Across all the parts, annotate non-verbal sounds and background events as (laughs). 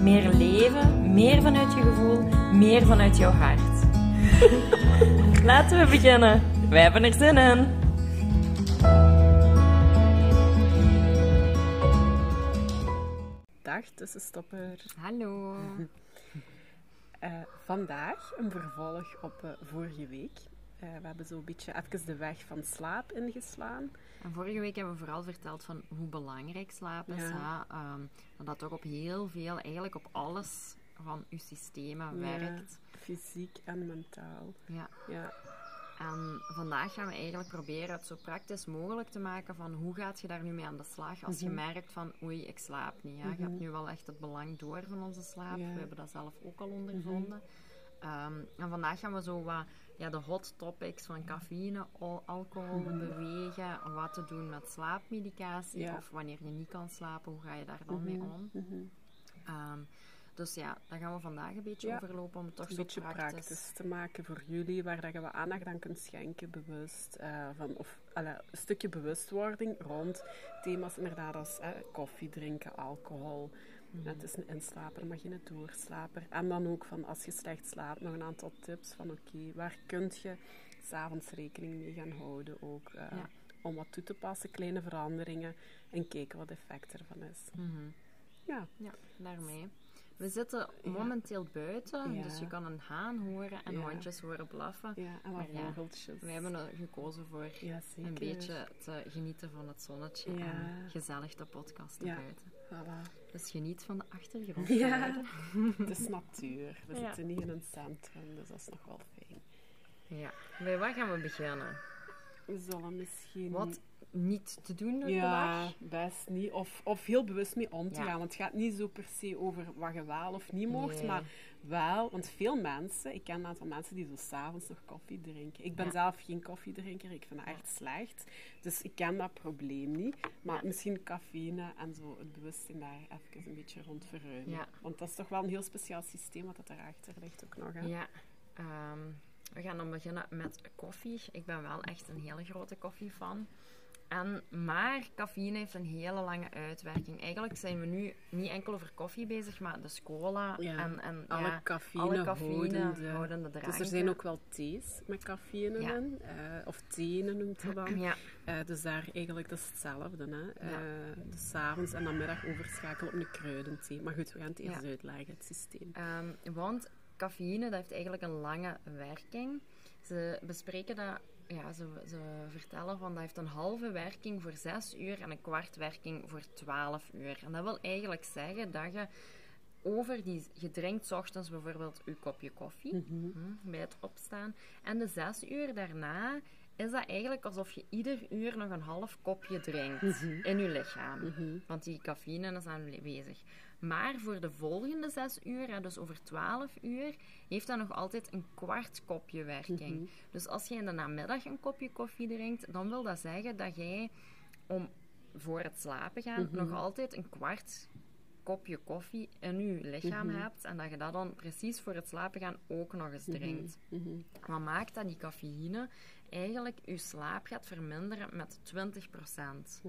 Meer leven, meer vanuit je gevoel, meer vanuit jouw hart. (laughs) Laten we beginnen. Wij hebben er zin in. Dag tussenstopper. Hallo. (laughs) Eh, vandaag een vervolg op eh, vorige week. Eh, we hebben zo'n beetje even de weg van slaap ingeslaan. En vorige week hebben we vooral verteld van hoe belangrijk slaap is. Ja. Hè? Ehm, dat dat toch op heel veel, eigenlijk op alles van je systemen werkt. Fysiek en mentaal. Ja. Ja, En vandaag gaan we eigenlijk proberen het zo praktisch mogelijk te maken van hoe gaat je daar nu mee aan de slag als je merkt van oei, ik slaap niet. Ja? Je hebt nu wel echt het belang door van onze slaap. Ja. We hebben dat zelf ook al ondervonden. Ehm, en vandaag gaan we zo wat ja, de hot topics van cafeïne, al- alcohol, bewegen, wat te doen met slaapmedicatie Ja. of wanneer je niet kan slapen, hoe ga je daar dan mee om. Ehm, dus ja, daar gaan we vandaag een beetje Ja. overlopen om het toch een zo beetje praktisch... praktisch te maken voor jullie, waar dat je wat aandacht aan kunt schenken, bewust. eh, van, of een stukje bewustwording rond thema's inderdaad als eh, koffie drinken, alcohol. Het is een inslaper, maar geen doorslaper. En dan ook van als je slecht slaapt, nog een aantal tips van oké, waar kun je s'avonds rekening mee gaan houden ook. eh, Ja. Om wat toe te passen, kleine veranderingen en kijken wat effect ervan is. Mhm. Ja, Ja, daarmee. We zitten momenteel buiten, Ja. dus je kan een haan horen en Ja. hondjes horen blaffen. ja en wat ja, vogeltjes. Wij hebben er gekozen voor Ja, een beetje te genieten van het zonnetje Ja. en gezellig te podcasten Ja. buiten. Voilà. Dus geniet van de achtergrond. Ja, (laughs) het is natuur. We Ja. zitten niet in een centrum, dus dat is nog wel fijn. Ja. Bij wat gaan we beginnen? Zullen misschien... Wat niet te doen op Ja, de best niet. Of, of heel bewust mee om te Ja. gaan. Want het gaat niet zo per se over wat je wel of niet mocht, Nee. maar wel... Want veel mensen, ik ken een aantal mensen die zo s'avonds nog koffie drinken. Ik ben Ja. zelf geen koffiedrinker, ik vind dat echt slecht. Dus ik ken dat probleem niet. Maar misschien cafeïne en zo het bewustzijn daar even een beetje rond verruimen. Want dat is toch wel een heel speciaal systeem wat dat daarachter ligt ook nog. Hè? Ja. ehm, we gaan dan beginnen met koffie. Ik ben wel echt een hele grote koffiefan. En, maar cafeïne heeft een hele lange uitwerking. Eigenlijk zijn we nu niet enkel over koffie bezig, maar dus cola Ja, en, en alle ja, cafeïne, alle cafeïne houdende. houdende Dus er zijn ook wel thees met cafeïne Ja. in, eh, of theeën noemt je dan. Eh, dus daar eigenlijk, dat is hetzelfde. Hè? Eh, dus 's avonds en dan middag overschakelen op een kruidenthee. Maar goed, we gaan het eerst uitleggen, het systeem. ehm, want cafeïne dat heeft eigenlijk een lange werking. Ze bespreken dat, ja, ze, ze vertellen van dat heeft een halve werking voor 6 uur en een kwart werking voor 12 uur. En dat wil eigenlijk zeggen dat je over die, je drinkt ochtends bijvoorbeeld je kopje koffie hm, bij het opstaan. En de 6 uur daarna is dat eigenlijk alsof je ieder uur nog een half kopje drinkt in je lichaam. Want die cafeïne is aanwezig. Maar voor de volgende 6 uur, dus over 12 uur, heeft dat nog altijd een kwart kopje werking. Dus als je in de namiddag een kopje koffie drinkt, dan wil dat zeggen dat jij om voor het slapen gaan nog altijd een kwart kopje koffie in je lichaam hebt en dat je dat dan precies voor het slapen gaan ook nog eens drinkt. Wat maakt dat die cafeïne eigenlijk je slaap gaat verminderen met 20%.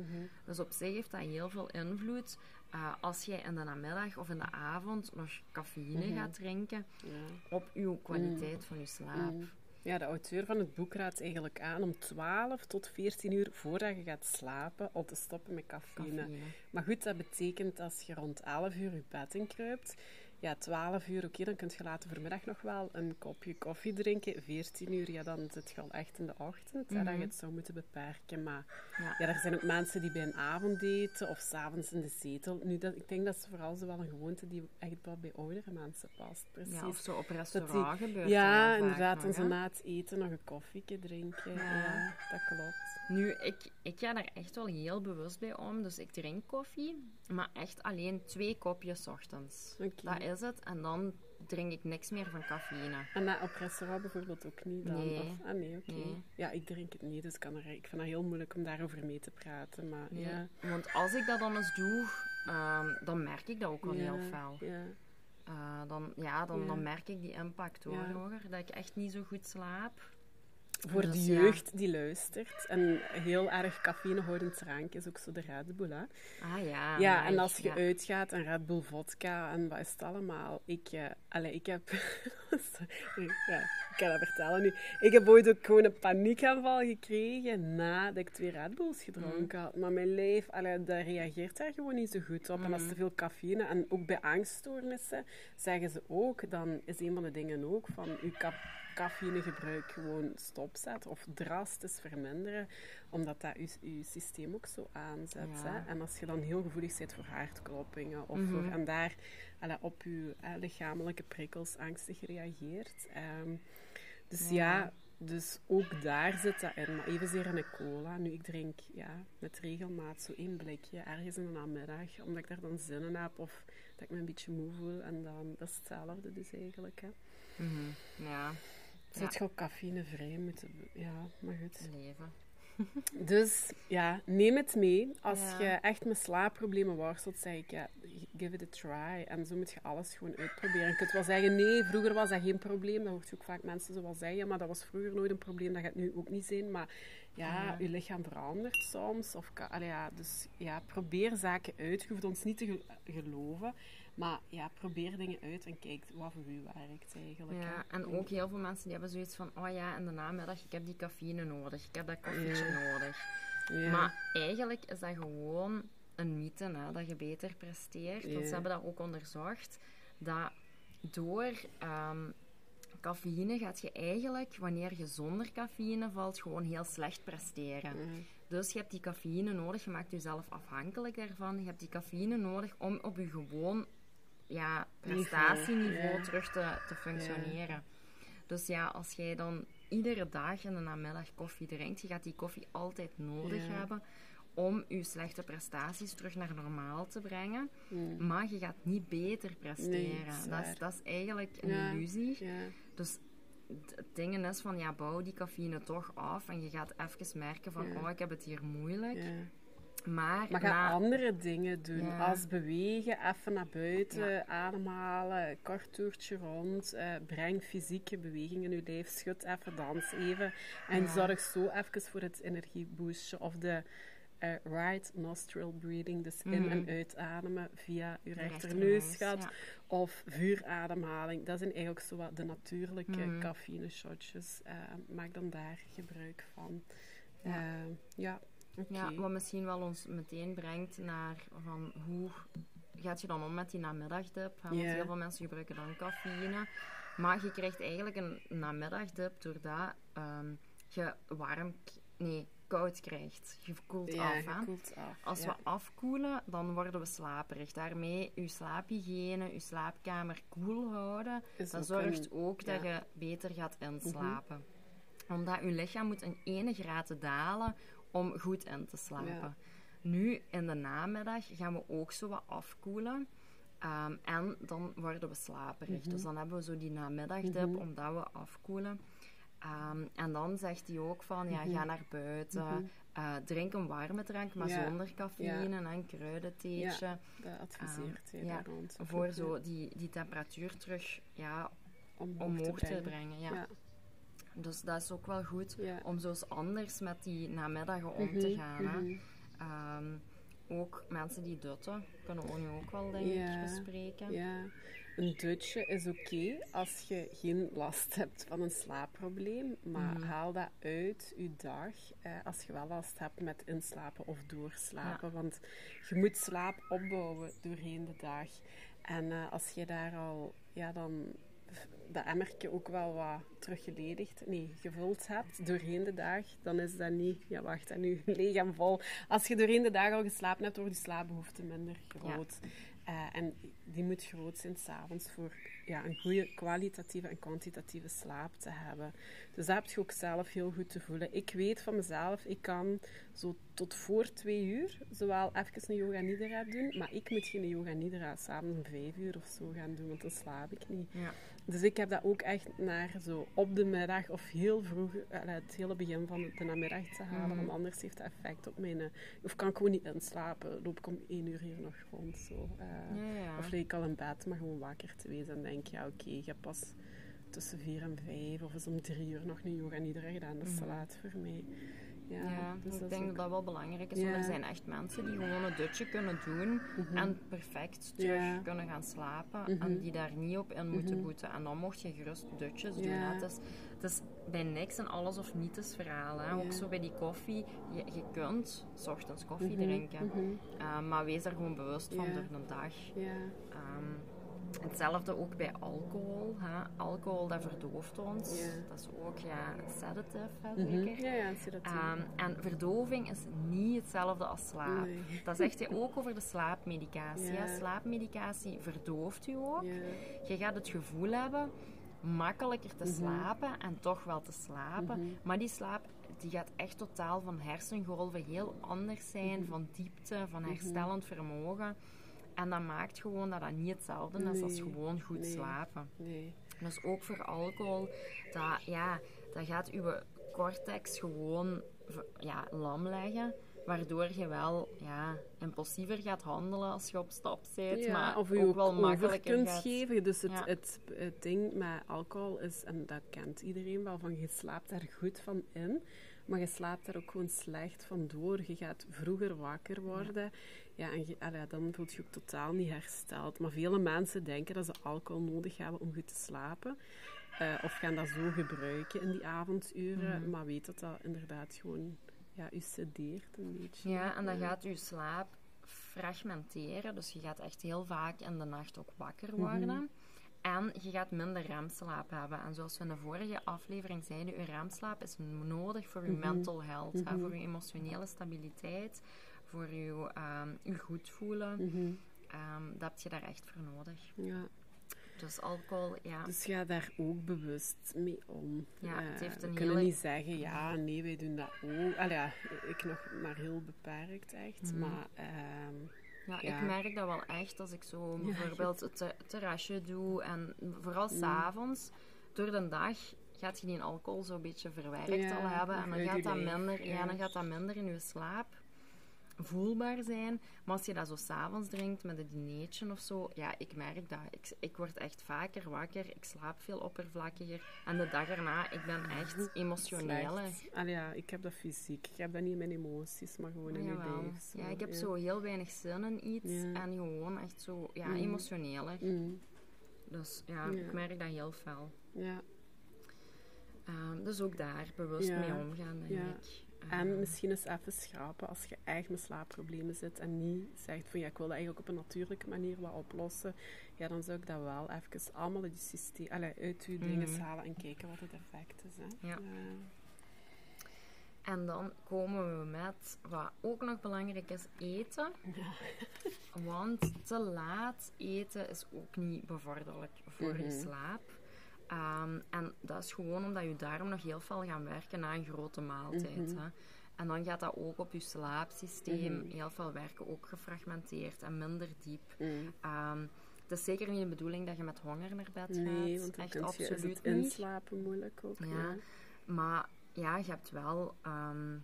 Dus op zich heeft dat heel veel invloed eh, als jij in de namiddag of in de avond nog cafeïne gaat drinken Ja. op je kwaliteit van je slaap. Ja, de auteur van het boek raadt eigenlijk aan om 12 tot 14 uur voordat je gaat slapen al te stoppen met cafeïne. Cafeïne. Maar goed, dat betekent als je rond 11 uur je bed inkruipt, ja, 12 uur, oké, dan kun je later vanmiddag nog wel een kopje koffie drinken. 14 uur, ja, dan zit je al echt in de ochtend, hè, dat je het zou moeten beperken. Maar Ja. ja. er zijn ook mensen die bij een avondeten of s'avonds in de zetel. Nu, dat, ik denk dat is vooral zo wel een gewoonte die echt wel bij oudere mensen past. Precies. Ja, of zo op restaurant die- gebeurt Ja, inderdaad. En zo na het eten nog een koffieke drinken. Ja. Ja. dat klopt. Nu, ik, ik ga daar echt wel heel bewust bij om. Dus ik drink koffie. Maar echt alleen twee kopjes ochtends. Dat is het. En dan drink ik niks meer van cafeïne. En dat op restaurant bijvoorbeeld ook niet dan? Nee. Of, ah nee, oké. Nee. Ja, ik drink het niet, dus ik, kan er, ik vind het heel moeilijk om daarover mee te praten. Maar Nee. ja. Want als ik dat dan eens doe, ehm, dan merk ik dat ook ja, heel fel. Ja. Eh, dan, ja, dan, Ja. dan merk ik die impact hoor, hoor. Dat ik echt niet zo goed slaap. Voor Dus de ja. jeugd die luistert. En heel erg cafeïnehoudend drank is ook zo de Red Bull. Hè? Ah ja. ja, en als je ja. uitgaat, een Red Bull vodka en wat is het allemaal? Ik, eh, allee, ik heb... (laughs) Sorry, ja, ik kan dat vertellen nu. Ik heb ooit ook gewoon een paniekaanval gekregen nadat ik twee Red Bulls gedronken had. Maar mijn lijf, allee, dat reageert daar gewoon niet zo goed op. En als te veel cafeïne, en ook bij angststoornissen, zeggen ze ook, dan is een van de dingen ook van je cafeïnegebruik gewoon stopzetten of drastisch verminderen, omdat dat je, je systeem ook zo aanzet. Ja. Hè? En als je dan heel gevoelig bent voor hartkloppingen of Mhm. voor, en daar allee, op je eh, lichamelijke prikkels angstig reageert. Ehm, dus ja. Ja. dus ook daar zit dat in. Maar evenzeer in een cola. Nu, ik drink ja, met regelmaat zo één blikje ergens in de namiddag, omdat ik daar dan zin in heb of dat ik me een beetje moe voel. En dan, dat is hetzelfde dus eigenlijk. Hè. Mhm. Ja, Zit je ook cafeïnevrij moeten... Ja, maar goed. leven. (laughs) Dus ja, neem het mee. Als Ja. je echt met slaapproblemen worstelt, zeg ik ja, give it a try. En zo moet je alles gewoon uitproberen. Je kunt wel zeggen, nee, vroeger was dat geen probleem. Dat hoort je ook vaak mensen zo wel zeggen. Maar dat was vroeger nooit een probleem. Dat gaat nu ook niet zijn. Maar ja, Ja. je lichaam verandert soms. Of, allee, ja, dus ja, probeer zaken uit. Je hoeft ons niet te gel- geloven. Maar ja, probeer dingen uit en kijk wat voor u werkt eigenlijk. Ja, en ook heel veel mensen die hebben zoiets van, oh ja, in de namiddag, ik heb die cafeïne nodig, ik heb dat koffietje Ja. nodig. Ja. Maar eigenlijk is dat gewoon een mythe, hè, dat je beter presteert. Want Ja. ze hebben dat ook onderzocht, dat door ehm, cafeïne gaat je eigenlijk, wanneer je zonder cafeïne valt, gewoon heel slecht presteren. Dus je hebt die cafeïne nodig, je maakt jezelf afhankelijk daarvan. Je hebt die cafeïne nodig om op je gewoon ja, prestatieniveau ja. terug te, te functioneren. Dus ja, als jij dan iedere dag in de namiddag koffie drinkt, je gaat die koffie altijd nodig hebben om je slechte prestaties terug naar normaal te brengen. Mm. Maar je gaat niet beter presteren. Nee, dat is dat, is, eigenlijk een Ja. illusie. Ja. Dus het ding is van, ja, bouw die cafeïne toch af en je gaat even merken van, Ja. oh, ik heb het hier moeilijk. Maar, Maar ga andere dingen doen. Ja. Als bewegen, even naar buiten, Ja. ademhalen, kort toertje rond. eh, breng fysieke beweging in je lijf. Schud even, dans even. En Ja. zorg zo even voor het energieboostje. Of de eh, right nostril breathing. Dus in- Mhm. en uitademen via je rechterneusgat. ja. Of vuurademhaling. Dat zijn eigenlijk zo wat de natuurlijke Mhm. cafeïne shotjes. Eh, maak dan daar gebruik van. Ja. Ja. Ja, wat misschien wel ons meteen brengt naar van hoe gaat je dan om met die namiddagdip? Want heel veel mensen gebruiken dan cafeïne. Maar je krijgt eigenlijk een namiddagdip doordat ehm, je warm, nee, koud krijgt. Je koelt Ja, af. Hè? je koelt af. Als ja. we afkoelen, dan worden we slaperig. Daarmee je slaaphygiëne, je slaapkamer koel houden. Is dat zorgt een- ook dat ja. je beter gaat inslapen. Omdat je lichaam moet een ene graad dalen om goed in te slapen. Ja. Nu, in de namiddag, gaan we ook zo wat afkoelen. Ehm, en dan worden we slaperig. Mhm. Dus dan hebben we zo die namiddagdip, omdat we afkoelen. Ehm, en dan zegt hij ook van, ja, ga naar buiten. eh, drink een warme drank, maar Mhm. Ja. zonder cafeïne en een kruidentheetje. Dat adviseert hij Ehm, ja. Voor zo die, die temperatuur terug ja, omhoog, omhoog te te brengen. brengen. Ja. Dus dat is ook wel goed Ja. om zo eens anders met die namiddagen om Mhm, te gaan. Hè. mhm. Ehm, ook mensen die dutten, kunnen we nu ook wel denk Ja, ik bespreken. Ja, een dutje is oké als je geen last hebt van een slaapprobleem, maar Mhm. haal dat uit je dag eh, als je wel last hebt met inslapen of doorslapen. Want je moet slaap opbouwen doorheen de dag. En eh, als je daar al, ja, dan dat emmertje ook wel wat teruggeledigd, nee, gevuld hebt doorheen de dag, dan is dat niet, ja wacht, en nu (laughs) leeg en vol. Als je doorheen de dag al geslapen hebt, wordt je slaapbehoefte minder groot. Eh, en die moet groot zijn s'avonds voor ja, een goede kwalitatieve en kwantitatieve slaap te hebben. Dus dat heb je ook zelf heel goed te voelen. Ik weet van mezelf, ik kan zo tot voor twee uur zowel even een yoga nidra doen, maar ik moet geen yoga nidra s'avonds om vijf uur of zo gaan doen, want dan slaap ik niet. Ja. Dus ik heb dat ook echt naar zo op de middag of heel vroeg, het hele begin van de namiddag te halen. Want anders heeft dat effect op mijn... eh, Of kan ik gewoon niet inslapen. Loop ik om één uur hier nog rond. Zo. eh. Ja, ja. Of lig ik al in bed, maar gewoon wakker te wezen. En denk, ja oké, je hebt pas tussen vier en vijf of is om drie uur nog een yoga nidra gedaan. Dat is te laat voor mij. Ja, Ja, dus ik dat denk dat dat wel belangrijk is. Want er zijn echt mensen die gewoon een dutje kunnen doen en perfect terug kunnen gaan slapen. Mhm. En die daar niet op in moeten Mhm. boeten. En dan mocht je gerust dutjes doen. Hè. Het, is, het is bij niks een alles of niets verhaal. Hè. Ook zo bij die koffie. Je, je kunt 's ochtends koffie Mhm, drinken. mhm. Uh, maar wees daar gewoon bewust van door de dag. Ehm, hetzelfde ook bij alcohol. Hè. Alcohol, dat verdooft ons. Ja. Dat is ook ja, een sedative, hè, Mhm. zeker. ja, ja, zie dat Ehm, en verdoving is niet hetzelfde als slaap. Nee. (laughs) Dat zegt je ook over de slaapmedicatie. Ja. Slaapmedicatie verdooft je ook. Ja. Je gaat het gevoel hebben makkelijker te slapen en toch wel te slapen. Mhm. Maar die slaap die gaat echt totaal van hersengolven heel anders zijn, Mhm. van diepte, van herstellend vermogen. En dat maakt gewoon dat dat niet hetzelfde is als gewoon goed Nee. slapen. Nee. Dus ook voor alcohol, dat, ja, dat gaat uw cortex gewoon ja, lam leggen. Waardoor je wel ja, impulsiever gaat handelen als je op stap. Ja, maar of je ook ook wel over makkelijker kunt gaat. geven. Dus het, Ja. het, het ding met alcohol is, en dat kent iedereen wel, van je slaapt daar goed van in, maar je slaapt daar ook gewoon slecht van door. Je gaat vroeger wakker worden. Ja, en je, allee, dan voel je je ook totaal niet hersteld. Maar vele mensen denken dat ze alcohol nodig hebben om goed te slapen. Eh, of gaan dat zo gebruiken in die avonduren. Mhm. Maar weet dat dat inderdaad gewoon ja, u sedeert een beetje. Ja, en dan gaat je slaap fragmenteren. Dus je gaat echt heel vaak in de nacht ook wakker Mhm. worden. En je gaat minder remslaap hebben. En zoals we in de vorige aflevering zeiden, je remslaap is nodig voor je Mhm. mental health. hè, Mhm. voor je emotionele stabiliteit, voor je, ehm, je goed voelen. Ehm, dat heb je daar echt voor nodig. ja. Dus alcohol, ja. Dus ga daar ook bewust mee om. Ja, het Eh, heeft we een kunnen hele- niet zeggen, ja, nee, wij doen dat ook. Allee, ja, ik nog maar heel beperkt echt. Mhm. Maar ehm, Ja, Ja. ik merk dat wel echt als ik zo bijvoorbeeld het te- terrasje doe en vooral Mm. s'avonds, door de dag gaat je die alcohol zo'n beetje verwerkt al hebben en dan gaat, dat minder, ja. dan gaat dat minder in je slaap voelbaar zijn. Maar als je dat zo s'avonds drinkt met een dineetje of zo, ja, ik merk dat. Ik, ik word echt vaker wakker, ik slaap veel oppervlakkiger en de dag erna, ik ben echt. Allee, ja, ik heb dat fysiek. Ik heb dat niet in mijn emoties, maar gewoon in mijn lijf. zo, Ja, ik heb zo heel weinig zin in iets Ja. en gewoon echt zo ja, Mm. emotioneler. Mm, Dus ja, Ja. ik merk dat heel fel. ja. Ehm, dus ook daar bewust mee omgaan, denk Ja. ik. En misschien eens even schrapen als je echt met slaapproblemen zit en niet zegt van ja, ik wil dat eigenlijk op een natuurlijke manier wat oplossen. Ja, dan zou ik dat wel even allemaal uit je systeem, allee, uit je dingen Mhm. halen en kijken wat het effect is. Hè. Ja. En dan komen we met wat ook nog belangrijk is: eten. Want te laat eten is ook niet bevorderlijk voor je Mhm. slaap. Ehm, en dat is gewoon omdat je darm nog heel veel gaan werken na een grote maaltijd. Mhm. Hè. En dan gaat dat ook op je slaapsysteem Mhm. heel veel werken, ook gefragmenteerd en minder diep. Mm. Ehm, het is zeker niet de bedoeling dat je met honger naar bed Nee, gaat. want dan Echt is absoluut het niet. inslapen moeilijk ook. Ja. Ja. Maar ja, je hebt wel ehm,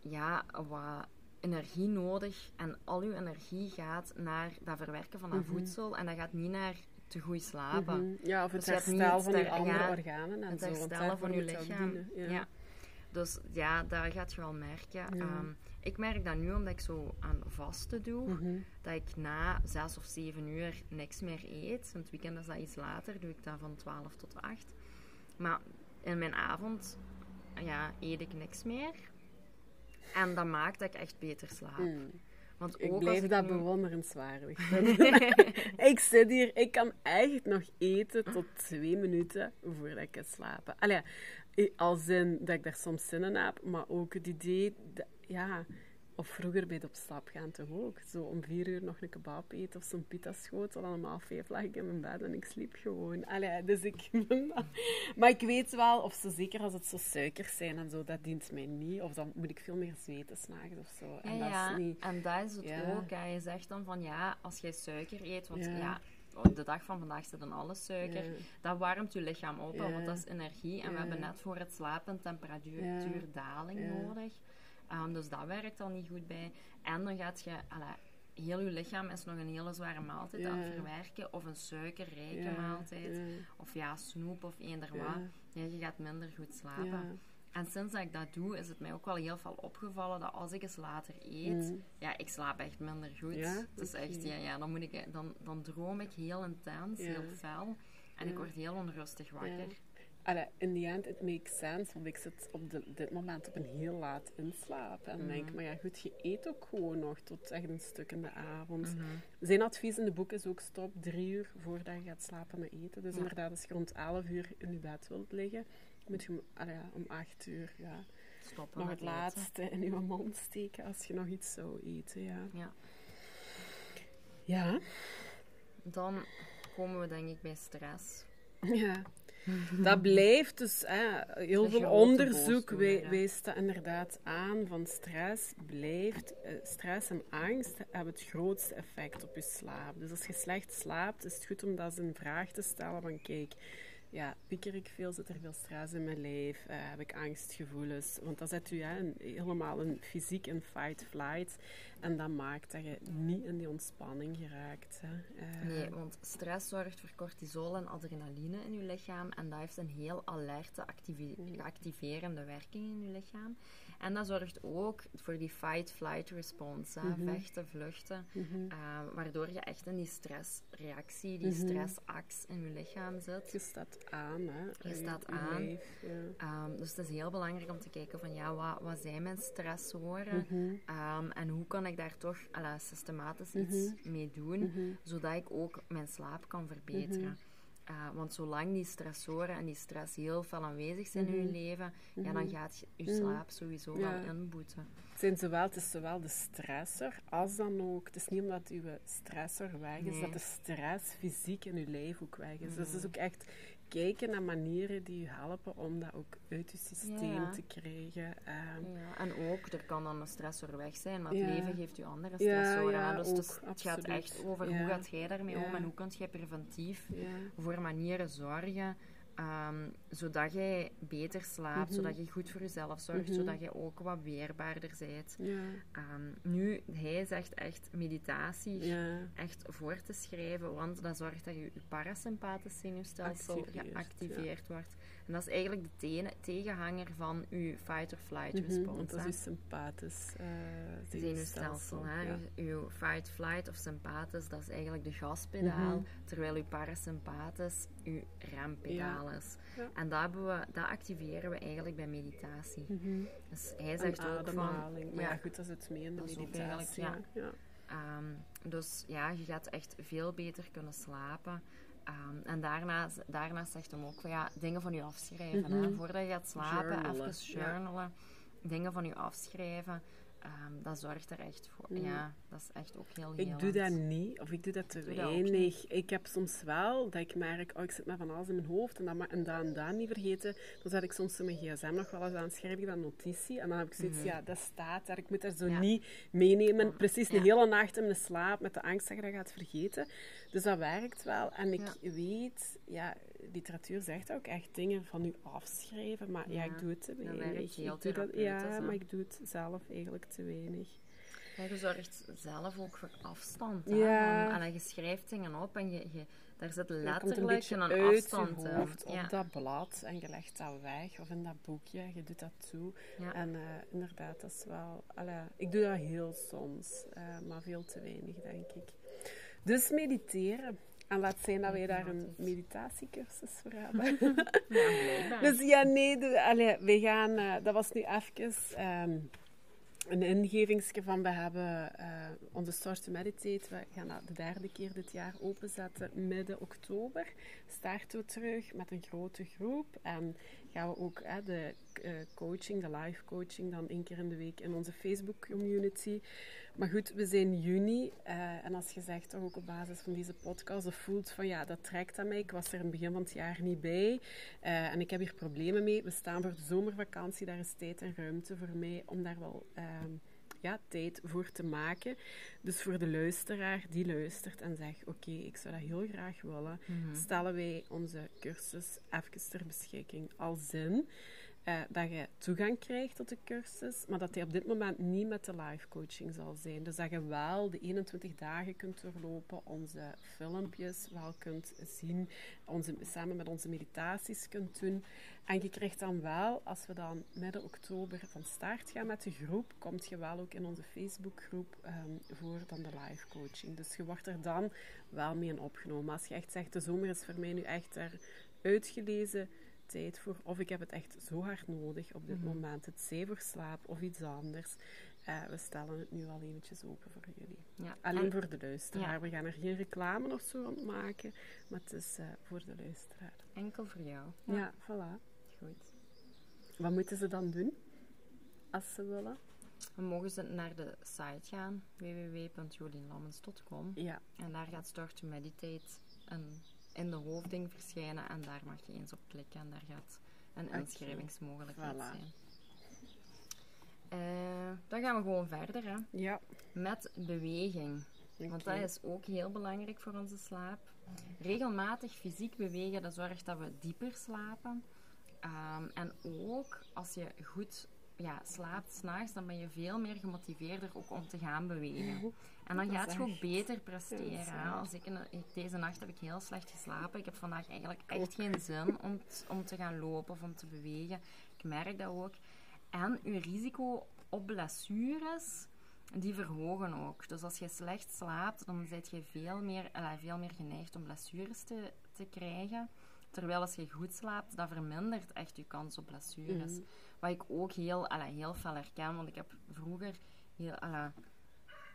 ja, wat energie nodig. En al je energie gaat naar dat verwerken van dat Mhm. voedsel. En dat gaat niet naar te goed slapen. Mhm. Ja, of het Dus herstel van je andere ja, organen en Het zo. want herstellen van je lichaam. dienen, Ja. Dus ja, daar gaat je wel merken. Ehm, ik merk dat nu omdat ik zo aan vasten doe. Mhm. Dat ik na zes of zeven uur niks meer eet. In het weekend is dat iets later. Doe ik dat van 12 tot 8. Maar in mijn avond ja, eet ik niks meer. En dat maakt dat ik echt beter slaap. Mm. Want Ik ook als dat nu- bewonderenswaardig (laughs) (laughs) ik zit hier, ik kan eigenlijk nog eten tot twee minuten voordat ik ga slapen. Allee, ja, als in dat ik daar soms zin in heb, maar ook het idee, dat- ja, Of vroeger bij het op stap gaan toch ook. Zo om vier uur nog een kebab eten of zo'n pita schoot. Dan om vijf lag ik in mijn bed en ik sliep gewoon. Allee, dus ik... (laughs) maar ik weet wel, of zo zeker als het zo suikers zijn en zo, dat dient mij niet. Of dan moet ik veel meer zweten s'nachts of zo. En, ja, dat is niet... en dat is het ook. Hè. Je zegt dan van, ja, als jij suiker eet, want ja de dag van vandaag zit dan alles suiker. Dat warmt je lichaam op, want dat is energie. En we hebben net voor het slapen temperatuurdaling nodig. Um, dus dat werkt al niet goed bij. En dan gaat je... Alla, heel je lichaam is nog een hele zware maaltijd aan het verwerken. Of een suikerrijke maaltijd. Of ja, snoep of eender wat. Ja, je gaat minder goed slapen. En sinds dat ik dat doe, is het mij ook wel heel veel opgevallen dat als ik eens later eet, mm. ja, ik slaap echt minder goed. Ja? Het is echt, ja, ja dan, moet ik, dan, dan droom ik heel intens, heel fel. En ik word heel onrustig wakker. Allee, in the end, it makes sense, want ik zit op dit moment op een heel laat inslaap. En mm. denk, maar ja, goed, je eet ook gewoon nog tot echt een stuk in de avond. Mhm. Zijn advies in de boek is ook stop drie uur voordat je gaat slapen met eten. Dus inderdaad, als je rond elf uur in je bed wilt liggen, moet je om acht uur ja, Stoppen nog het laatste in je mond steken als je nog iets zou eten. Ja. ja. ja. Dan komen we denk ik bij stress. Ja. Dat blijft dus, hè, heel veel onderzoek wijst dat inderdaad aan van stress blijft. Eh, stress en angst hebben het grootste effect op je slaap. Dus als je slecht slaapt, is het goed om dat eens een vraag te stellen van kijk, ja, pieker ik veel, zit er veel stress in mijn lijf, uh, heb ik angstgevoelens. Want dan zet u een, helemaal een fysiek in fight-flight. En dat maakt dat je niet in die ontspanning geraakt. Hè. Uh, nee, want stress zorgt voor cortisol en adrenaline in je lichaam. En dat heeft een heel alerte, activerende werking in je lichaam. En dat zorgt ook voor die fight-flight response. Mhm. Vechten, vluchten. Mhm. Eh, waardoor je echt in die stressreactie, die mm stressax in je lichaam zit. Je staat aan, hè? Je staat aan. Ehm, dus het is heel belangrijk om te kijken van, ja, wat, wat zijn mijn stressoren? Mm en hoe kan ik daar toch systematisch iets mee doen, zodat ik ook mijn slaap kan verbeteren. Uh, want zolang die stressoren en die stress heel veel aanwezig zijn in je mhm. leven, ja, dan mhm. gaat je, mhm. slaap sowieso wel inboeten. Het, zijn zowel, het is zowel de stressor als dan ook... Het is niet omdat uw stressor weg is, dat de stress fysiek in uw lijf ook weg is. Dus het is ook echt kijken naar manieren die je helpen om dat ook uit je systeem te krijgen. Um, ja, en ook, er kan dan een stressor weg zijn, maar het leven geeft je andere stressoren. Ja, dus, dus het gaat echt over hoe gaat jij daarmee om en hoe kun je preventief voor manieren zorgen Um, zodat jij beter slaapt, mhm. zodat je goed voor jezelf zorgt, mhm. zodat je ook wat weerbaarder bent. Ja. Um, nu, hij zegt echt meditatie echt voor te schrijven, want dat zorgt dat je, je parasympathisch zenuwstelsel geactiveerd wordt. En dat is eigenlijk de tegenhanger van je fight-or-flight mhm, response. Dat is sympathisch uh, zenuwstelsel. Hè? Uw fight-flight of sympathisch, dat is eigenlijk de gaspedaal, terwijl uw parasympathisch uw rempedaal is. En dat, we, dat activeren we eigenlijk bij meditatie. Mm Dus hij zegt ook van... Maar ja, goed, dat zit mee in de meditatie. Ja. ja. Um, dus ja, je gaat echt veel beter kunnen slapen. Um, en daarna, daarna zegt hem ook van ja, dingen van je afschrijven. hè? Mhm. Voordat je gaat slapen, even journalen. Dingen van je afschrijven. Um, dat zorgt er echt voor. Mm. Ja, dat is echt ook heel Ik doe dat niet, of ik doe dat te weinig. Ik heb soms wel dat ik merk, oh, ik zit met van alles in mijn hoofd en dat, en dat en dat niet vergeten. Dan zet ik soms in mijn gsm nog wel eens aan, schrijf ik dat notitie. En dan heb ik zoiets, mm ja, dat staat daar. Ik moet dat zo niet meenemen. Precies een hele nacht in mijn slaap met de angst dat je dat gaat vergeten. Dus dat werkt wel. En ik weet, ja, literatuur zegt ook echt dingen van u afschrijven, maar ja, ik doe het te weinig. Ik doe dat, ja, maar ik doe het zelf eigenlijk te weinig. Ja, je zorgt zelf ook voor afstand. Ja. En je schrijft dingen op en je, je daar zit letterlijk een, een afstand je hoofd, op dat blad en je legt dat weg of in dat boekje, je doet dat toe. En uh, inderdaad, dat is wel... Ik doe dat heel soms, uh, maar veel te weinig, denk ik. Dus mediteren. En laat zijn dat wij daar een meditatiecursus voor (laughs) hebben. ja, dus ja, nee, de, allee, we gaan, uh, dat was nu even um, een ingevingsje van, we hebben uh, onze Start to Meditate, we gaan dat de derde keer dit jaar openzetten, midden oktober. Starten we terug met een grote groep en gaan we ook hè, de eh, coaching, de live coaching, dan één keer in de week in onze Facebook community. Maar goed, we zijn juni uh, en als je zegt toch ook op basis van deze podcast of voelt van ja, dat trekt aan mij. Ik was er in het begin van het jaar niet bij uh, en ik heb hier problemen mee. We staan voor de zomervakantie, daar is tijd en ruimte voor mij om daar wel ehm, ja, tijd voor te maken. Dus voor de luisteraar die luistert en zegt: Oké, ik zou dat heel graag willen, Mhm. stellen wij onze cursus even ter beschikking. Als in eh, dat je toegang krijgt tot de cursus, maar dat hij op dit moment niet met de live coaching zal zijn. Dus dat je wel de 21 dagen kunt doorlopen, onze filmpjes wel kunt zien, onze, samen met onze meditaties kunt doen. En je krijgt dan wel, als we dan midden oktober van start gaan met de groep, komt je wel ook in onze Facebookgroep ehm, voor dan de live coaching. Dus je wordt er dan wel mee opgenomen. Als je echt zegt, de zomer is voor mij nu echt er uitgelezen tijd voor, of ik heb het echt zo hard nodig op dit Mhm. moment, het zij voor slaap of iets anders. Eh, we stellen het nu al eventjes open voor jullie. Ja. Alleen En- voor de luisteraar. Ja. We gaan er geen reclame of zo aan maken, maar het is eh, voor de luisteraar. enkel voor jou. Ja, voilà. Goed. Wat moeten ze dan doen als ze willen? Dan mogen ze naar de site gaan, www.jolienlammens.com. Ja, En daar gaat Start to Meditate een, verschijnen. En daar mag je eens op klikken. En daar gaat een inschrijvingsmogelijkheid Voilà. zijn. Eh, dan gaan we gewoon verder hè, ja. met beweging. Want dat is ook heel belangrijk voor onze slaap. Regelmatig fysiek bewegen, dat zorgt dat we dieper slapen. Ehm, en ook als je goed ja, slaapt s'nachts, dan ben je veel meer gemotiveerder ook om te gaan bewegen. En dan gaat je ook beter presteren. Als ik, deze nacht heb ik heel slecht geslapen. Ik heb vandaag eigenlijk echt geen zin om, t- om te gaan lopen of om te bewegen. Ik merk dat ook. En uw risico op blessures, die verhogen ook. Dus als je slecht slaapt, dan ben je veel meer, eh, veel meer geneigd om blessures te, te krijgen. Terwijl als je goed slaapt, dat vermindert echt je kans op blessures. Mhm. Wat ik ook heel, heel fel herken, want ik heb vroeger heel,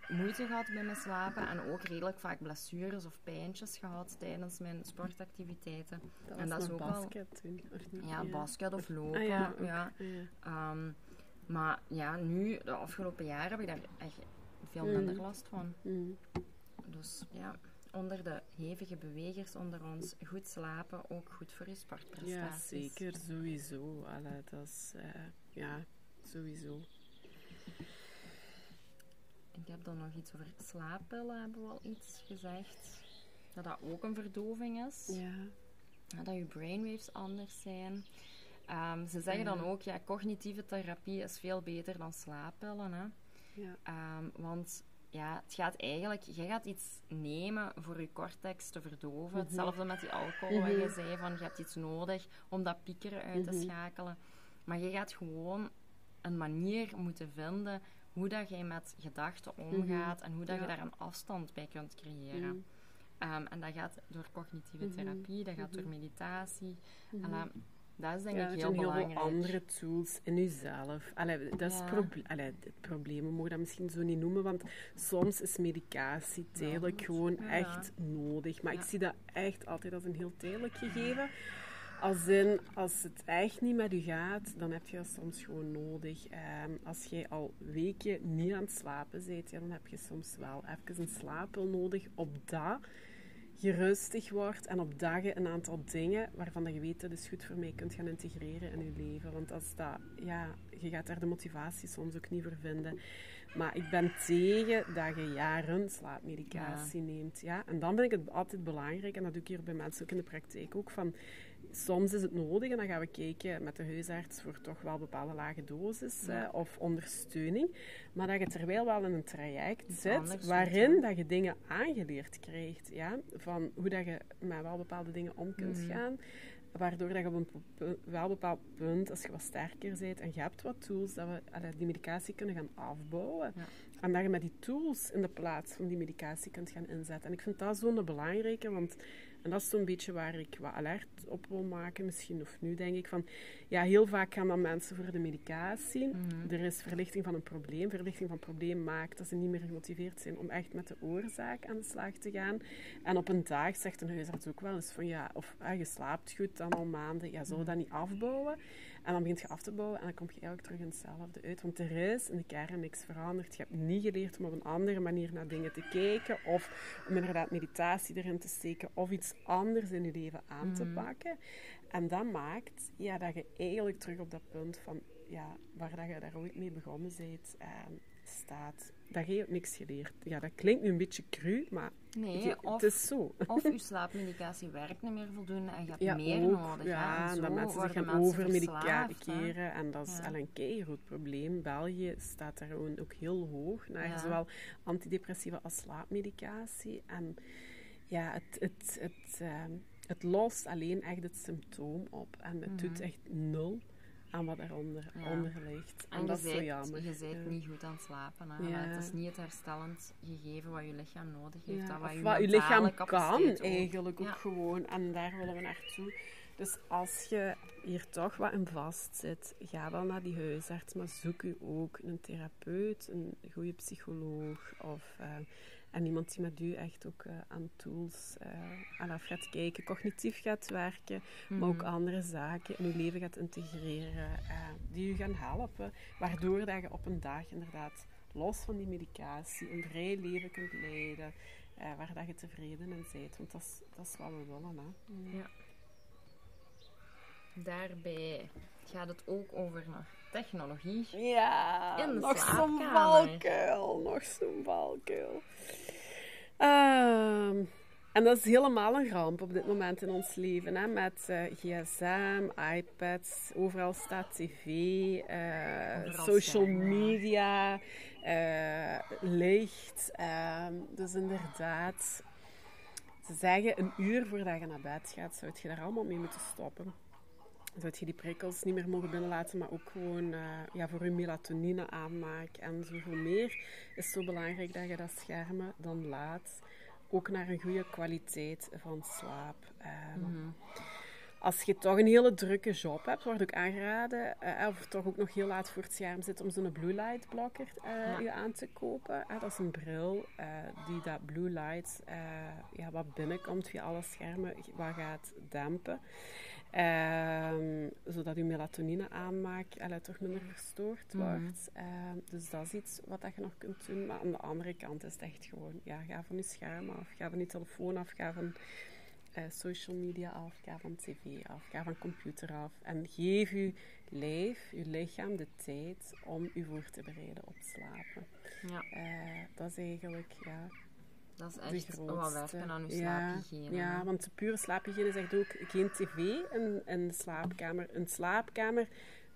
moeite gehad bij mijn slapen en ook redelijk vaak blessures of pijntjes gehad tijdens mijn sportactiviteiten. Dat en dat is ook basket toen, of niet? Ja, basket of lopen. Ah, ja, ook. ja. Ja. Ehm, maar ja, nu, de afgelopen jaren, heb ik daar echt veel Mm. minder last van. Mm. Dus ja, onder de hevige bewegers onder ons, goed slapen, ook goed voor je sportprestaties. Ja, zeker, sowieso. Allee, dat is, eh, ja, sowieso. Ik heb dan nog iets over slaappillen, hebben we al iets gezegd. Dat dat ook een verdoving is. Ja. Dat je brainwaves anders zijn. Ehm, ze zeggen dan ook, ja, cognitieve therapie is veel beter dan slaappillen. Hè? Ja. Ehm, want ja, het gaat eigenlijk, je gaat iets nemen voor je cortex te verdoven. Mhm. Hetzelfde met die alcohol, waar je zei van je hebt iets nodig om dat piekeren uit te Mhm. schakelen. Maar je gaat gewoon een manier moeten vinden hoe dat je met gedachten omgaat en hoe dat je Mhm. Daar een afstand bij kunt creëren. Mm. Ehm, en dat gaat door cognitieve Mhm. therapie, dat gaat Mhm. door meditatie. Mhm. En, ehm, dat is denk ja, ik heel zijn heel belangrijk. veel andere tools in jezelf. Allee, dat is Ja. het proble- allee, het probleem, we mogen dat misschien zo niet noemen, want soms is medicatie tijdelijk gewoon echt nodig. Maar ik zie dat echt altijd als een heel tijdelijk gegeven. Als in, als het echt niet met u gaat, dan heb je dat soms gewoon nodig. Ehm, als jij al weken niet aan het slapen bent, ja, dan heb je soms wel even een slaappil nodig op dat je rustig wordt en op dat je een aantal dingen waarvan je weet dat is goed voor mij kunt gaan integreren in je leven. Want als dat, ja, je gaat daar de motivatie soms ook niet voor vinden. Maar ik ben tegen dat je jaren slaapmedicatie neemt. Ja? En dan vind ik het altijd belangrijk, en dat doe ik hier bij mensen ook in de praktijk ook, van soms is het nodig en dan gaan we kijken met de huisarts voor toch wel bepaalde lage dosis Ja. eh, of ondersteuning. Maar dat je terwijl wel in een traject zit anders waarin ja. dat je dingen aangeleerd krijgt. Ja? Van hoe dat je met wel bepaalde dingen om kunt Mhm. gaan. Waardoor dat je op een wel bepaald punt, als je wat sterker bent en je hebt wat tools, dat we allee, die medicatie kunnen gaan afbouwen. Ja. En dat je met die tools in de plaats van die medicatie kunt gaan inzetten. En ik vind dat zo'n belangrijke, want En dat is zo'n beetje waar ik wat alert op wil maken, misschien of nu denk ik van, ja, heel vaak gaan dan mensen voor de medicatie. Mhm. Er is verlichting van een probleem. Verlichting van een probleem maakt dat ze niet meer gemotiveerd zijn om echt met de oorzaak aan de slag te gaan. En op een dag zegt een huisarts ook wel eens van, ja, of ah, je slaapt goed dan al maanden, ja, zullen we dat niet afbouwen? En dan begint je af te bouwen en dan kom je eigenlijk terug in hetzelfde uit. Want er is in de kern niks veranderd. Je hebt niet geleerd om op een andere manier naar dingen te kijken. Of om inderdaad meditatie erin te steken. Of iets anders in je leven aan te Mhm. pakken. En dat maakt ja, dat je eigenlijk terug op dat punt van... Ja, waar dat je daar ooit mee begonnen bent, eh, staat. Dat je hebt niks geleerd. Ja, dat klinkt nu een beetje cru, maar Nee, je- of, het is zo. (laughs) of je slaapmedicatie werkt niet meer voldoende en je hebt Ja, meer ook. nodig. Ja, en dat mensen zich gaan overmediceren. En dat is Ja. al een keigroot probleem. België staat daar gewoon ook heel hoog naar Ja. zowel antidepressiva als slaapmedicatie. En ja, het, het, het, ehm, het lost alleen echt het symptoom op. En het doet Mhm. echt nul aan wat daaronder Ja. onder ligt. En, En dat je is zo jammer. je bent Ja. niet goed aan het slapen. Hè? Ja. Het is niet het herstellend gegeven wat je lichaam nodig heeft. Dat wat je, wat je lichaam kan eigenlijk ook gewoon. En daar willen we naartoe. Dus als je hier toch wat in vast zit, ga wel naar die huisarts. Maar zoek u ook een therapeut, een goede psycholoog. Of, eh, en iemand die met u echt ook eh, aan tools aan af gaat kijken. Cognitief gaat werken, maar ook Mhm. andere zaken in je leven gaat integreren. die u gaan helpen. Waardoor dat je op een dag inderdaad los van die medicatie een vrij leven kunt leiden. waar dat je tevreden in bent. Want dat is, dat is wat we willen. Hè. Ja. Daarbij gaat het ook over nog technologie. Ja, In de nog zo'n valkuil. Nog zo'n valkuil. Ehm, en dat is helemaal een ramp op dit moment in ons leven. Hè? Met eh, gsm, iPads, overal staat tv, eh, social media, eh, licht. Ehm, dus inderdaad, ze zeggen een uur voordat je naar bed gaat, zou je daar allemaal mee moeten stoppen. Zou je die prikkels niet meer mogen binnenlaten, maar ook gewoon eh, ja, voor je melatonine aanmaak en zoveel meer. is het zo belangrijk dat je dat schermen dan laat. Ook naar een goede kwaliteit van slaap. Ehm, Mhm. Als je toch een hele drukke job hebt, wordt ook aangeraden, eh, of toch ook nog heel laat voor het scherm zit, om zo'n blue light blokker eh, Ja. je aan te kopen. Eh, dat is een bril eh, die dat blue light, eh, ja, wat binnenkomt via alle schermen, wat gaat dempen. Ehm, zodat je melatonine aanmaak eh, toch minder verstoord Mhm. wordt. Ehm, dus dat is iets wat dat je nog kunt doen. Maar aan de andere kant is het echt gewoon, ja, ga van je scherm af, ga van je telefoon af, ga van eh, social media af, ga van tv af, ga van computer af. En geef je lijf, je lichaam de tijd om je voor te bereiden op slapen. Ja, Eh, dat is eigenlijk, ja, dat is echt grootste. werken aan je Ja, slaaphygiëne. Ja, hè. want de pure slaaphygiëne zegt ook geen tv in, in de slaapkamer. Een slaapkamer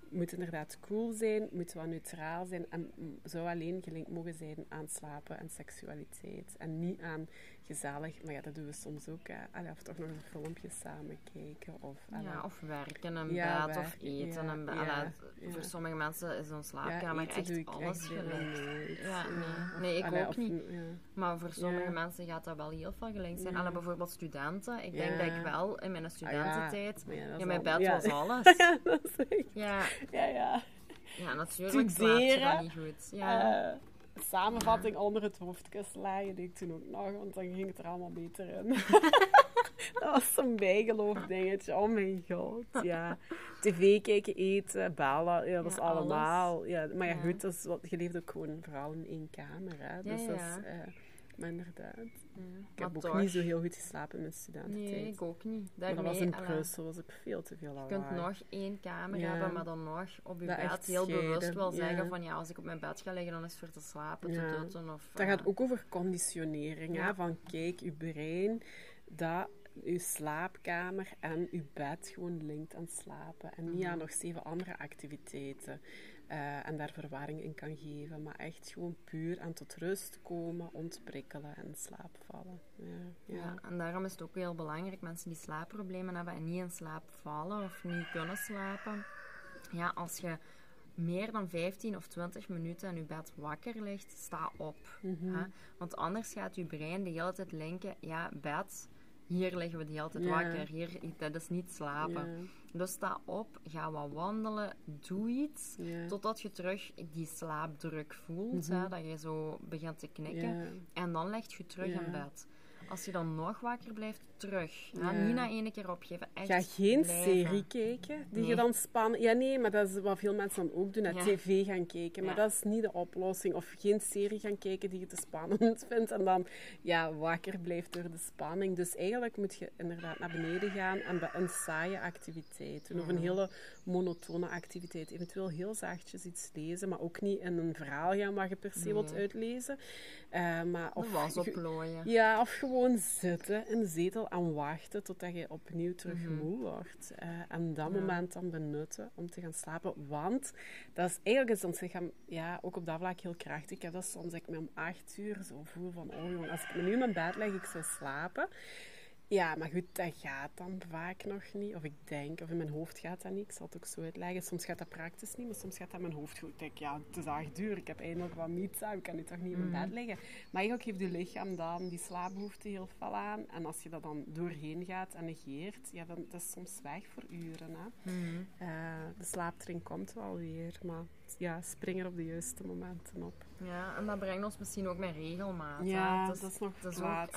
moet inderdaad cool zijn, moet wat neutraal zijn en zou alleen gelinkt mogen zijn aan slapen en seksualiteit. En niet aan gezellig, maar ja, dat doen we soms ook. Hè. Of toch nog een filmpje samen kijken. Of. Ja, of werken en Ja, bed of eten. ja, en bed. ja. Voor sommige mensen is zo'n Ja, slaapkamer echt alles gelijk. Ja, nee. Of, Nee, ik allee, ook of- niet. Maar voor sommige mensen gaat dat wel heel veel gelinkt zijn. Allee, bijvoorbeeld studenten. Ik denk dat ik wel in mijn studententijd... Maar ja, mijn bed was (laughs) alles. ja, dat is echt... Ja, Ja, ja. ja natuurlijk slaap je dat niet goed. Ja. Eh, samenvatting onder het hoofdkussen leggen deed ik toen ook nog, want dan ging het er allemaal beter in. (laughs) dat was zo'n bijgeloof dingetje. Oh mijn god, ja. TV kijken, eten, bellen, ja, dat is Ja, allemaal. Ja, maar ja, goed, dat is wat, je leeft ook gewoon vooral in één kamer. Hè. Dus Ja, dat ja. is... eh, maar inderdaad. Ja. Ik heb ook toch- niet zo heel goed geslapen in mijn studententijd. Nee, ik ook niet. maar dat was Daarmee, in Brussel, was ook veel te veel Je kunt lawaai. nog één kamer Ja. hebben, maar dan nog op je Dat bed heel bewust wel zeggen van ja, als ik op mijn bed ga liggen, dan is het voor te slapen, te dutten. Of, Dat eh, gaat ook over conditionering. Hè? Van kijk, uw brein dat uw slaapkamer en uw bed gewoon linkt aan slapen. En niet Mhm. aan nog zeven andere activiteiten. Eh, en daar verwarring in kan geven. Maar echt gewoon puur aan tot rust komen, ontprikkelen en slaap vallen. Ja, ja. Ja, en daarom is het ook heel belangrijk, mensen die slaapproblemen hebben en niet in slaap vallen of niet kunnen slapen. Ja, als je meer dan 15 of 20 minuten in je bed wakker ligt, sta op. Mhm. hè. Want anders gaat je brein de hele tijd linken, ja, bed, hier liggen we die altijd Ja. wakker. Hier, dat is niet slapen. Dus sta op, ga wat wandelen, doe iets. Totdat je terug die slaapdruk voelt, Mhm. hè, dat je zo begint te knikken. En dan leg je terug in bed. Als je dan nog wakker blijft, terug. Ja. Ja. Niet na één keer opgeven. Echt Ga geen blijven. serie kijken die je dan spannend... Ja, nee, maar dat is wat veel mensen dan ook doen. Naar Ja. tv gaan kijken. Maar dat is niet de oplossing. Of geen serie gaan kijken die je te spannend (laughs) vindt. En dan ja, wakker blijft door de spanning. Dus eigenlijk moet je inderdaad naar beneden gaan en bij een saaie activiteit doen. Of een hele monotone activiteit. Eventueel heel zachtjes iets lezen. Maar ook niet in een verhaal gaan waar je per se wilt Nee. uitlezen. Eh, maar Of was opplooien. ja, of gewoon zitten in de en wachten totdat je opnieuw terug Mhm. moe wordt. Eh, en dat Ja. moment dan benutten om te gaan slapen. Want dat is eigenlijk is ons lichaam ja, ook op dat vlak heel krachtig. Ik heb dat soms dat ik me om acht uur zo voel van, oh jong, als ik me nu in mijn bed leg, ik zou slapen. Ja, maar goed, dat gaat dan vaak nog niet. Of ik denk, of in mijn hoofd gaat dat niet. Ik zal het ook zo uitleggen. Soms gaat dat praktisch niet, maar soms gaat dat in mijn hoofd goed. Ik denk, ja, het is acht uur, ik heb eindelijk wat me-time, ik kan nu toch niet in mijn bed liggen. Maar eigenlijk geeft je lichaam dan die slaapbehoefte heel fel aan. En als je dat dan doorheen gaat en negeert, ja, dan dat is soms weg voor uren. Hè. Mhm. Eh, de slaaptring komt wel weer, maar ja, spring er op de juiste momenten op. Ja, en dat brengt ons misschien ook met regelmaat. Ja, dat is nog het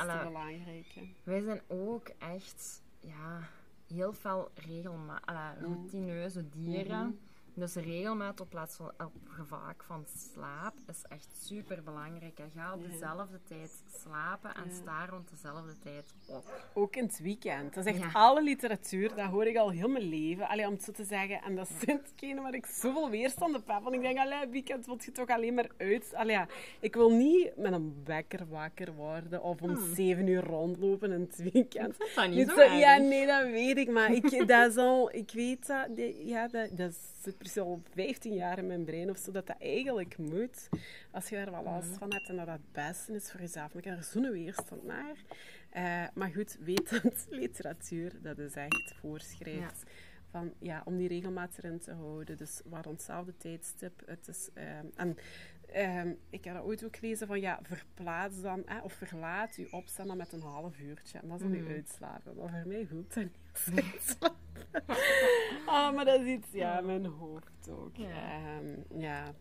het belangrijke. Wij zijn ook echt ja, heel veel regelmaat, allee, routineuze dieren. Mhm. Dus regelmaat op plaats van op gevaak van slaap is echt super belangrijk. Ga op dezelfde tijd slapen en sta rond dezelfde tijd op. Ook in het weekend. Dat is echt Ja. alle literatuur, dat hoor ik al heel mijn leven. Allee, om het zo te zeggen. En dat is (laughs) hetgene waar ik zoveel weerstand op heb. Want ik denk, allee, weekend wil je toch alleen maar uit. Allee, ja, ik wil niet met een wekker wakker worden of om zeven uur rondlopen in het weekend. (laughs) Dat is niet zo ja, nee, dat weet ik. Maar ik, (laughs) dat is al, ik weet dat, ja, dat, dat zit precies al 15 jaar in mijn brein of zo, dat dat eigenlijk moet. Als je daar wel last van hebt en dat dat het beste is voor jezelf. Maar ik heb er zo'n weerstand naar. Eh, maar goed, wetend, (laughs) literatuur, dat is echt voorschrijft. Van, ja, om die regelmaat erin te houden. Dus waar onszelfde tijdstip. Het is, ehm, en ehm, ik heb dat ooit ook gelezen van ja, verplaats dan, of verlaat je opstaan dan met een half uurtje. En dat is dan Mhm. je uitslapen. Maar voor mij voelt dat (laughs) niet. (laughs) Ah, maar dat is iets, ja, mijn hoofd ook. Ja. Ehm, ja.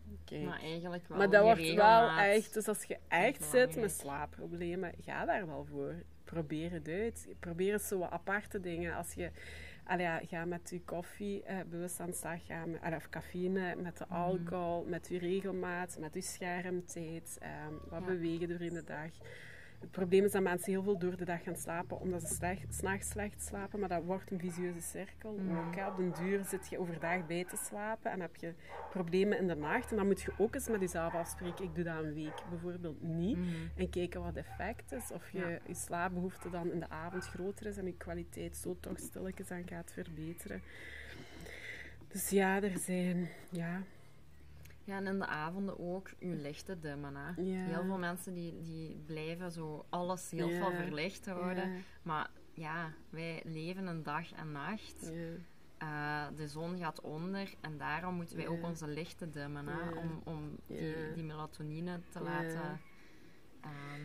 Maar eigenlijk wel Maar dat wordt wel echt, dus als je echt zit met slaapproblemen, ga daar wel voor. Probeer het uit. Probeer eens zo wat aparte dingen. Als je, ja, ga met je koffie eh, bewust aan de slag gaan, allee, of cafeïne, met de Mhm. alcohol, met je regelmaat, met je schermtijd, ehm, wat Ja. bewegen door in de dag. Het probleem is dat mensen heel veel door de dag gaan slapen, omdat ze slecht, s'nachts slecht slapen. Maar dat wordt een visieuze cirkel. Ook, hè. Op den duur zit je overdag bij te slapen en heb je problemen in de nacht. En dan moet je ook eens met jezelf afspreken. Ik doe dat een week bijvoorbeeld niet. Mhm. En kijken wat het effect is. Of je, Ja. je slaapbehoefte dan in de avond groter is en je kwaliteit zo toch stilletjes aan gaat verbeteren. Dus ja, er zijn... Ja, Ja, en in de avonden ook uw lichten dimmen. Hè. Ja. Heel veel mensen die, die blijven zo alles heel Ja. veel verlicht houden. Ja. Maar ja, wij leven een dag en nacht. ja. Eh, de zon gaat onder en daarom moeten wij ook onze lichten dimmen. Hè, om om die, die melatonine te laten...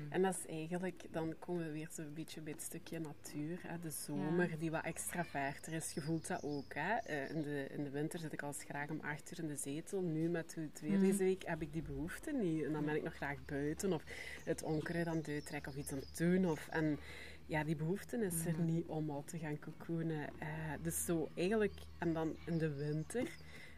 En dat is eigenlijk, dan komen we weer zo'n beetje bij het stukje natuur. Hè? De zomer die wat extraverter is. Je voelt dat ook. Hè? Eh, in, de, in de winter zit ik al graag om acht uur in de zetel. Nu met hoe het weer Mhm. deze week heb ik die behoefte niet. En dan ben ik nog graag buiten of het onkruid aan het uittrekken of iets aan het doen. Of, en ja, die behoefte is er Mhm. niet om al te gaan cocoonen. Eh, dus zo eigenlijk, en dan in de winter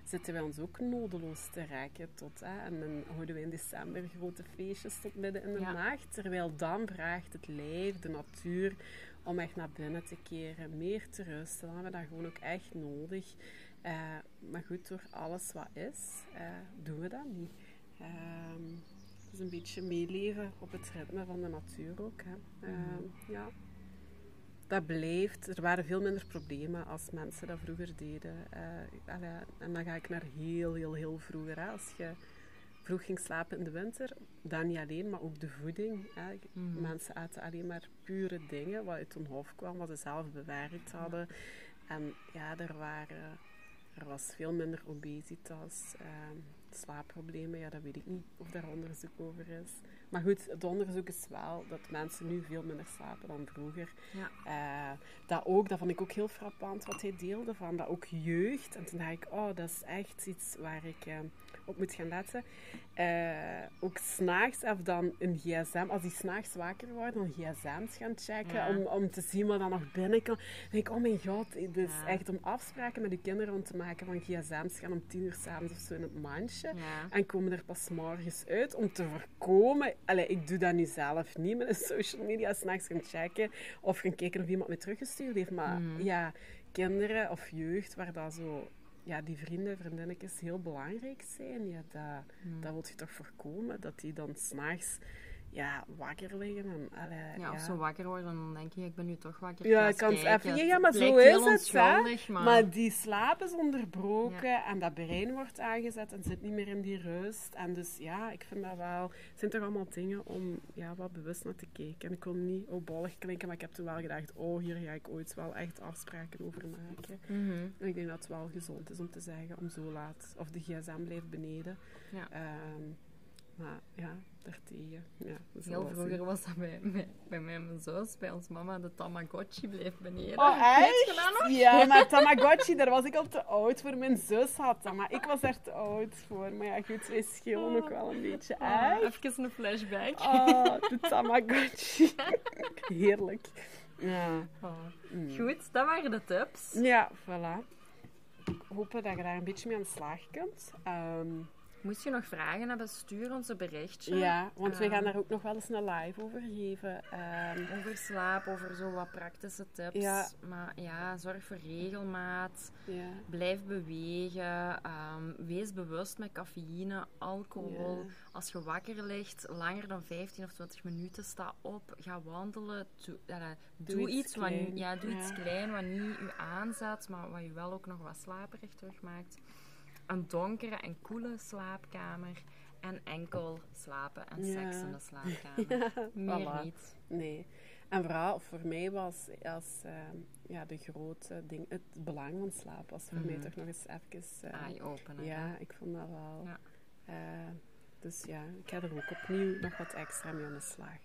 zitten wij ons ook nodeloos te raken tot. Hè? En dan houden we in december grote feestjes tot midden in de Ja. nacht. Terwijl dan vraagt het lijf, de natuur, om echt naar binnen te keren, meer te rusten. Dan hebben we dat gewoon ook echt nodig. Eh, maar goed, door alles wat is, eh, doen we dat niet. Dus een beetje meeleven op het ritme van de natuur ook. Hè. Ehm, ja. Dat blijft. Er waren veel minder problemen als mensen dat vroeger deden. Eh, en dan ga ik naar heel, heel, heel vroeger. Hè. Als je vroeg ging slapen in de winter, dan niet alleen, maar ook de voeding. Hè. Mhm. Mensen aten alleen maar pure dingen, wat uit hun hoofd kwam, wat ze zelf bewerkt hadden. En ja, er, waren, er was veel minder obesitas, ehm, slaapproblemen. Ja, dat weet ik niet of daar onderzoek over is. Maar goed, het onderzoek is wel dat mensen nu veel minder slapen dan vroeger. Ja. Eh, dat ook, dat vond ik ook heel frappant wat hij deelde, van dat ook jeugd. En toen dacht ik, oh, dat is echt iets waar ik eh, op moet gaan letten. Eh, ook s'nachts, of dan een gsm, als die s'nachts wakker worden, dan gsm's gaan checken, Ja. om, om te zien wat er nog binnen kan. Dan denk ik, oh mijn god, dus Ja. echt om afspraken met je kinderen om te maken van gsm's gaan om tien uur s'avonds of zo in het mandje. Ja. En komen er pas morgens uit om te voorkomen. Allee, ik doe dat nu zelf niet met de (laughs) social media. S'nachts gaan checken of gaan kijken of iemand me teruggestuurd heeft. Maar Mhm. ja, kinderen of jeugd waar dat zo. Ja, die vrienden, vriendinnetjes heel belangrijk zijn. Ja, dat, Mhm. dat wil je toch voorkomen. Dat die dan s'nachts ja, wakker liggen. En, allee, Ja, of zo wakker worden, dan denk je, ik ben nu toch wakker. Ja, ik kan het even- ja, ja, maar zo is het, hè. Maar die slaap is onderbroken en dat brein wordt aangezet en zit niet meer in die rust. En dus ja, ik vind dat wel... Het zijn toch allemaal dingen om ja, wat bewust naar te kijken. En ik wil niet opballig klinken, maar ik heb toen wel gedacht, oh, hier ga ik ooit wel echt afspraken over maken. Mhm. En ik denk dat het wel gezond is om te zeggen, om zo laat... Of de gsm blijft beneden. Ja. Ehm, maar ja, daartegen. Ja, Heel vroeger was dat bij, bij, bij mij en mijn zus, bij ons mama, de Tamagotchi bleef beneden. Oh, echt? je dat nog? Ja, (laughs) maar Tamagotchi, daar was ik al te oud voor. Mijn zus had dat, maar ik was er te oud voor. Maar ja, goed, wij schillen ook wel een beetje. Oh, Echt? even een flashback. Oh, de Tamagotchi. (laughs) Heerlijk. Ja. Oh. Mm. Goed, dat waren de tips. Ja, voilà. Ik hoop dat je daar een beetje mee aan de slag kunt. Ehm, Moest je nog vragen hebben, stuur ons een berichtje. ja, want we Ehm. gaan daar ook nog wel eens een live over geven. Ehm, Over slaap, over zo wat praktische tips. Ja. Maar ja, zorg voor regelmaat. ja. Blijf bewegen. ehm, wees bewust met cafeïne, alcohol. Ja. Als je wakker ligt, langer dan 15 of 20 minuten, sta op. Ga wandelen. Doe, doe, iets iets, wat, ja, doe iets klein wat niet je aanzet, maar wat je wel ook nog wat slaperig terugmaakt. Een donkere en koele slaapkamer. En enkel slapen en Ja. seks in de (laughs) slaapkamer. Meer voilà. niet. Nee. En vooral voor mij was als, ehm, ja, de grote ding, het belang van slaap was voor mij Mhm. toch nog eens even... eh, Eye-opener. ja, ik vond dat wel. Ja. eh, dus ja, ik ga er ook opnieuw nog wat extra mee aan de slag.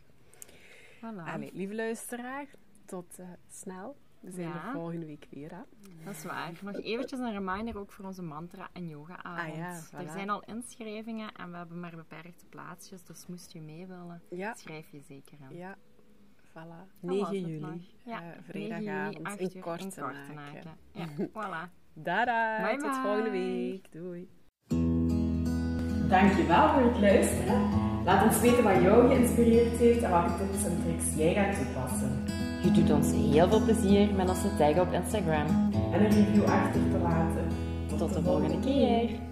Voilà. Allee, lieve luisteraar, tot eh, snel. We zijn Ja. er volgende week weer. Hè? Dat is waar. Nog eventjes een reminder ook voor onze mantra- en yoga-avond. Ah ja, Er zijn al inschrijvingen en we hebben maar beperkte plaatsjes, dus moest je mee willen, Ja, schrijf je zeker in. ja. Voilà. Dat was 9 het nog. juli, Ja, eh, 9 vrijdagavond, juli, 8 in Kortenaken. Kortenaken. Ja, (laughs) voilà. Dada, Bye tot bye. volgende week. Doei. Dankjewel voor het luisteren. Laat ons weten wat jou geïnspireerd heeft en welke tips en tricks jij gaat toepassen. Je doet ons heel veel plezier met ons te taggen op Instagram. En een review achter te laten. Tot de volgende keer.